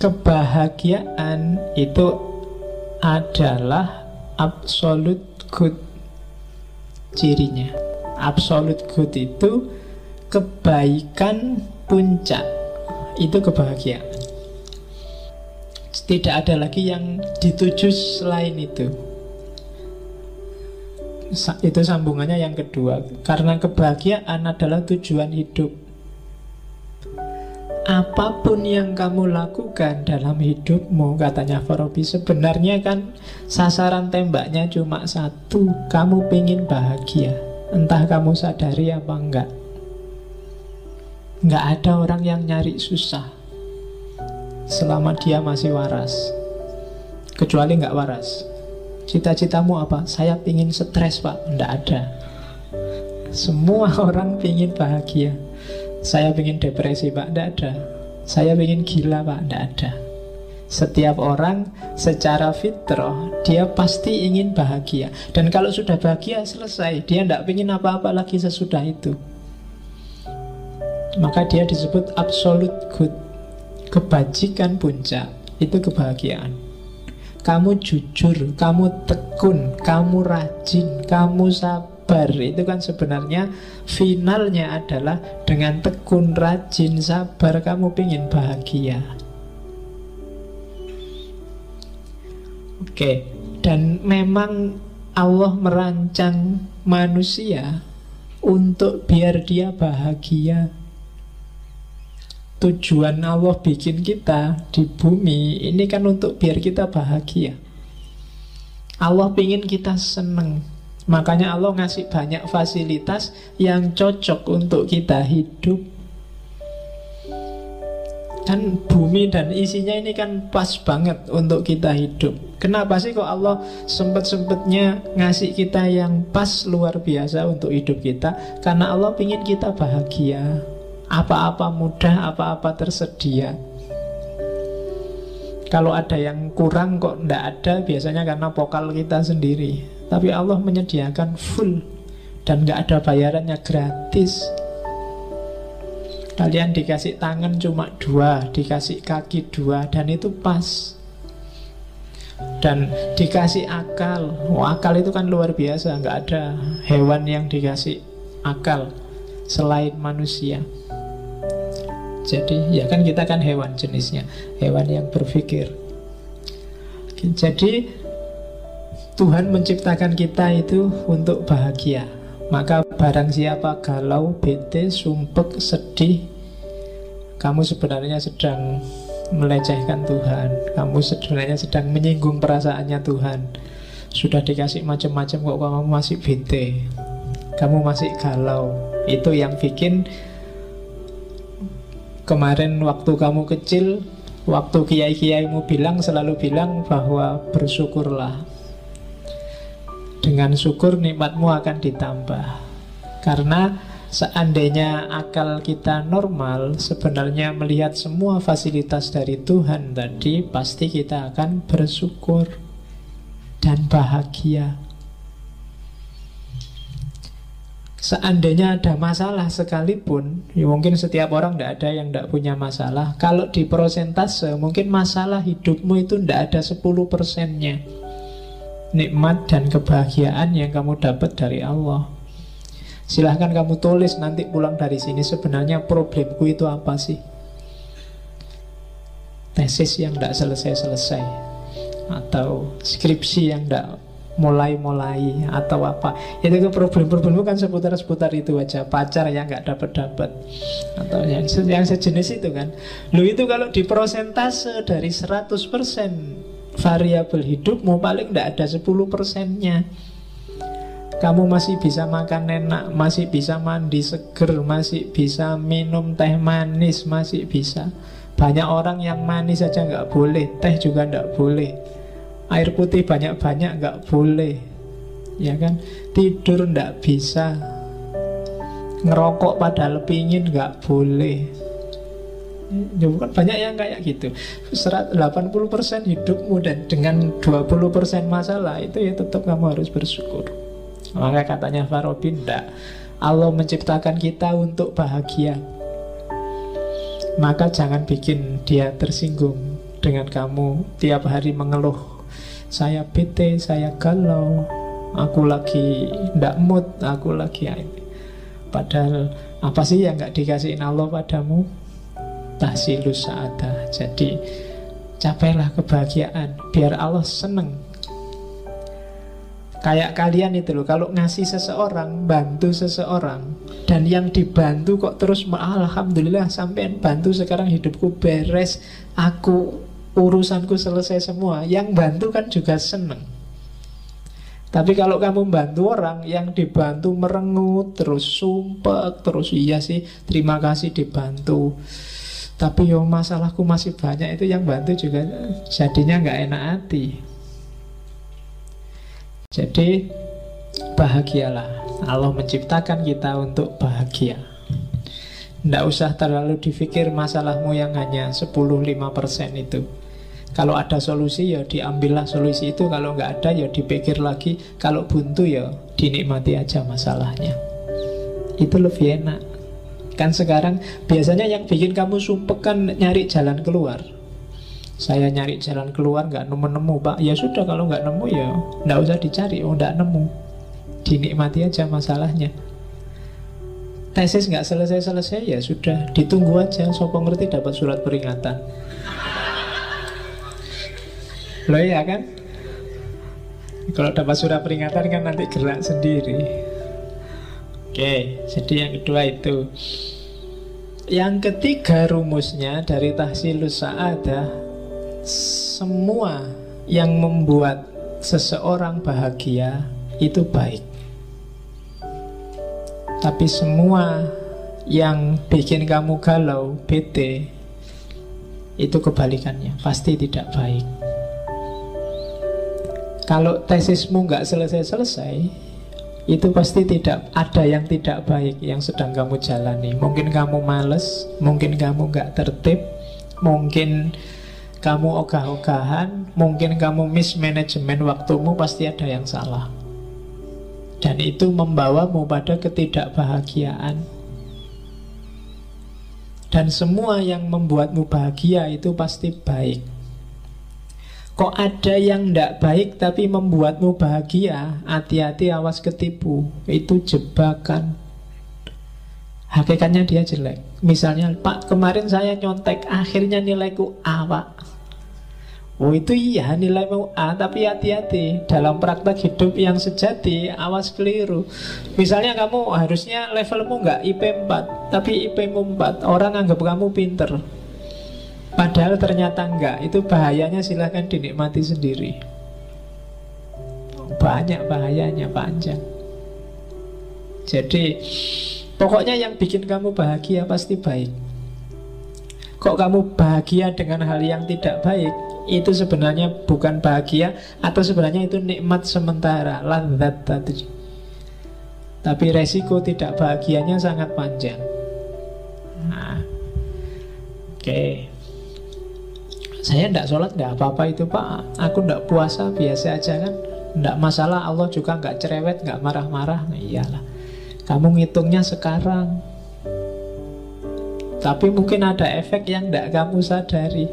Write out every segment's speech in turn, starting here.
Kebahagiaan itu adalah absolute good cirinya. Absolute good itu kebaikan puncak. Itu kebahagiaan. Tidak ada lagi yang dituju selain itu. Itu sambungannya yang kedua. Karena kebahagiaan adalah tujuan hidup. Apa pun yang kamu lakukan dalam hidupmu katanya Farabi sebenarnya kan sasaran tembaknya cuma satu. Kamu pengen bahagia. Entah kamu sadari apa enggak. Enggak ada orang yang nyari susah. Selama dia masih waras. Kecuali enggak waras cita-citamu apa? Saya pingin stres pak. Enggak ada. Semua orang pingin bahagia. Saya ingin depresi pak, tidak ada. Saya ingin gila pak, tidak ada. Setiap orang secara fitrah dia pasti ingin bahagia. Dan kalau sudah bahagia selesai. Dia tidak ingin apa-apa lagi sesudah itu. Maka dia disebut absolute good. Kebajikan puncak itu kebahagiaan kamu jujur, kamu tekun, kamu rajin, kamu sabar itu kan sebenarnya finalnya adalah dengan tekun, rajin, sabar kamu ingin bahagia. Oke, dan memang Allah merancang manusia untuk biar dia bahagia. Tujuan Allah bikin kita di bumi ini kan untuk biar kita bahagia. Allah ingin kita seneng, Makanya Allah ngasih banyak fasilitas yang cocok untuk kita hidup. Kan bumi dan isinya ini kan pas banget untuk kita hidup. Kenapa sih kok Allah sempet-sempetnya ngasih kita yang pas luar biasa untuk hidup kita? Karena Allah ingin kita bahagia. Apa-apa mudah, apa-apa tersedia. Kalau ada yang kurang kok ndak ada, biasanya karena pokal kita sendiri. Tapi Allah menyediakan full dan nggak ada bayarannya gratis. Kalian dikasih tangan cuma dua, dikasih kaki dua, dan itu pas. Dan dikasih akal, oh, akal itu kan luar biasa, nggak ada hewan yang dikasih akal selain manusia. Jadi ya kan kita kan hewan jenisnya, hewan yang berpikir. Jadi Tuhan menciptakan kita itu untuk bahagia. Maka barang siapa galau, bete, sumpek, sedih, kamu sebenarnya sedang melecehkan Tuhan. Kamu sebenarnya sedang menyinggung perasaannya Tuhan. Sudah dikasih macam-macam kok kamu masih bete. Kamu masih galau. Itu yang bikin kemarin waktu kamu kecil, waktu kiai-kiaimu bilang selalu bilang bahwa bersyukurlah. Dengan syukur nikmatmu akan ditambah. Karena seandainya akal kita normal Sebenarnya melihat semua fasilitas dari Tuhan tadi Pasti kita akan bersyukur Dan bahagia Seandainya ada masalah sekalipun ya Mungkin setiap orang tidak ada yang tidak punya masalah Kalau di prosentase Mungkin masalah hidupmu itu tidak ada 10 persennya nikmat dan kebahagiaan yang kamu dapat dari Allah. Silahkan kamu tulis nanti pulang dari sini sebenarnya problemku itu apa sih? Tesis yang tidak selesai-selesai Atau skripsi yang tidak mulai-mulai Atau apa. Itu ke problem-problemmu kan seputar-seputar itu aja. Pacar yang nggak dapat-dapat Atau yang, yang sejenis itu kan. Lu itu kalau di prosentase dari 100% variabel hidupmu paling tidak ada 10 persennya. Kamu masih bisa makan enak, masih bisa mandi seger, masih bisa minum teh manis, masih bisa. Banyak orang yang manis saja nggak boleh, teh juga nggak boleh. Air putih banyak-banyak nggak boleh, ya kan? Tidur nggak bisa, ngerokok padahal pingin nggak boleh. Ya bukan banyak yang kayak gitu 80% hidupmu dan dengan 20% masalah Itu ya tetap kamu harus bersyukur Maka katanya Farabi Tidak Allah menciptakan kita untuk bahagia. Maka jangan bikin dia tersinggung dengan kamu tiap hari mengeluh. Saya bete, saya galau, aku lagi ndak mood, aku lagi ini. Padahal apa sih yang nggak dikasihin Allah padamu? Tahsilus sa'adah. Jadi capailah kebahagiaan biar Allah seneng Kayak kalian itu loh, kalau ngasih seseorang, bantu seseorang, dan yang dibantu kok terus, alhamdulillah sampai bantu sekarang hidupku beres, aku urusanku selesai semua. Yang bantu kan juga seneng. Tapi kalau kamu bantu orang yang dibantu merengut, terus sumpah, terus iya sih, terima kasih dibantu. Tapi yo masalahku masih banyak itu yang bantu juga jadinya nggak enak hati. Jadi bahagialah Allah menciptakan kita untuk bahagia Tidak usah terlalu dipikir masalahmu yang hanya 10-5% itu. Kalau ada solusi ya diambillah solusi itu. Kalau nggak ada ya dipikir lagi. Kalau buntu ya dinikmati aja masalahnya. Itu lebih enak. Kan sekarang biasanya yang bikin kamu sumpek kan nyari jalan keluar. Saya nyari jalan keluar nggak nemu-nemu pak. Ya sudah kalau nggak nemu ya nggak usah dicari. Oh nggak nemu. Dinikmati aja masalahnya tesis nggak selesai-selesai ya sudah. Ditunggu aja sopo ngerti dapat surat peringatan. Lo ya kan? Kalau dapat surat peringatan kan nanti gerak sendiri. Oke jadi yang kedua itu. Yang ketiga rumusnya dari tahsilus sa'adah semua yang membuat seseorang bahagia itu baik. Tapi semua yang bikin kamu galau, bete, itu kebalikannya, pasti tidak baik. Kalau tesismu nggak selesai-selesai, itu pasti tidak ada yang tidak baik yang sedang kamu jalani. Mungkin kamu males, mungkin kamu nggak tertib, mungkin kamu ogah-ogahan, mungkin kamu mismanajemen waktumu, pasti ada yang salah. Dan itu membawamu pada ketidakbahagiaan. Dan semua yang membuatmu bahagia itu pasti baik. Kok ada yang tidak baik tapi membuatmu bahagia, hati-hati awas ketipu. Itu jebakan. Hakikatnya dia jelek. Misalnya, Pak kemarin saya nyontek, akhirnya nilaiku A, Pak. Oh itu iya nilaimu A Tapi hati-hati. Dalam praktek hidup yang sejati Awas keliru. Misalnya kamu harusnya levelmu nggak IP 4 Tapi IP 4 Orang anggap kamu pinter. Padahal ternyata enggak Itu bahayanya silahkan dinikmati sendiri. Banyak bahayanya panjang. Jadi Pokoknya yang bikin kamu bahagia pasti baik Kok kamu bahagia dengan hal yang tidak baik? Itu sebenarnya bukan bahagia atau sebenarnya itu nikmat sementara. Landat tadi. Tapi resiko tidak bahagianya sangat panjang. Nah, oke. Okay. saya tidak sholat nggak apa-apa itu pak. Aku tidak puasa biasa aja kan. Tidak masalah Allah juga nggak cerewet nggak marah-marah. Nah, iyalah. Kamu ngitungnya sekarang tapi mungkin ada efek yang tidak kamu sadari.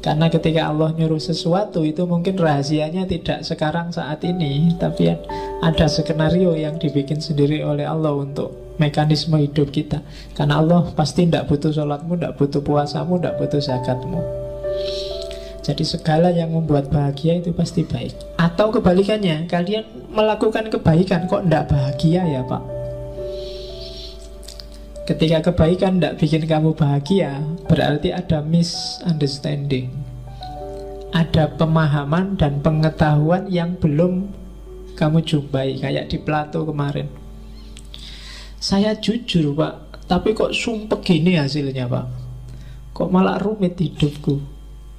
Karena ketika Allah nyuruh sesuatu itu mungkin rahasianya tidak sekarang saat ini. Tapi ada skenario yang dibikin sendiri oleh Allah untuk mekanisme hidup kita. Karena Allah pasti tidak butuh sholatmu, tidak butuh puasamu, tidak butuh zakatmu. Jadi segala yang membuat bahagia itu pasti baik. Atau kebalikannya, kalian melakukan kebaikan kok tidak bahagia ya Pak Ketika kebaikan tidak bikin kamu bahagia, berarti ada misunderstanding. Ada pemahaman dan pengetahuan yang belum kamu jumpai, kayak di Plato kemarin. Saya jujur pak, tapi kok sumpah gini hasilnya pak. Kok malah rumit hidupku.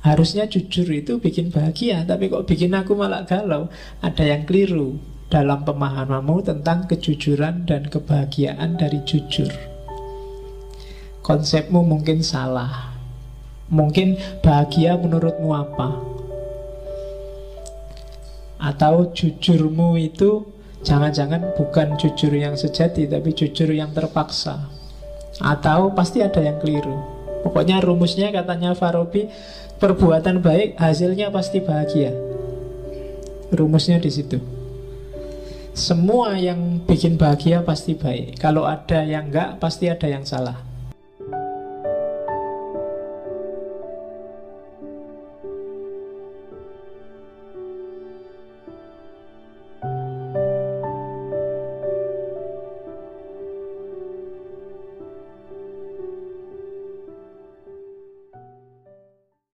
Harusnya jujur itu bikin bahagia, tapi kok bikin aku malah galau. Ada yang keliru dalam pemahamanmu tentang kejujuran dan kebahagiaan dari jujur konsepmu mungkin salah. Mungkin bahagia menurutmu apa? Atau jujurmu itu Jangan-jangan bukan jujur yang sejati Tapi jujur yang terpaksa. Atau pasti ada yang keliru. Pokoknya rumusnya katanya Farabi Perbuatan baik hasilnya pasti bahagia. Rumusnya di situ. Semua yang bikin bahagia pasti baik. Kalau ada yang enggak pasti ada yang salah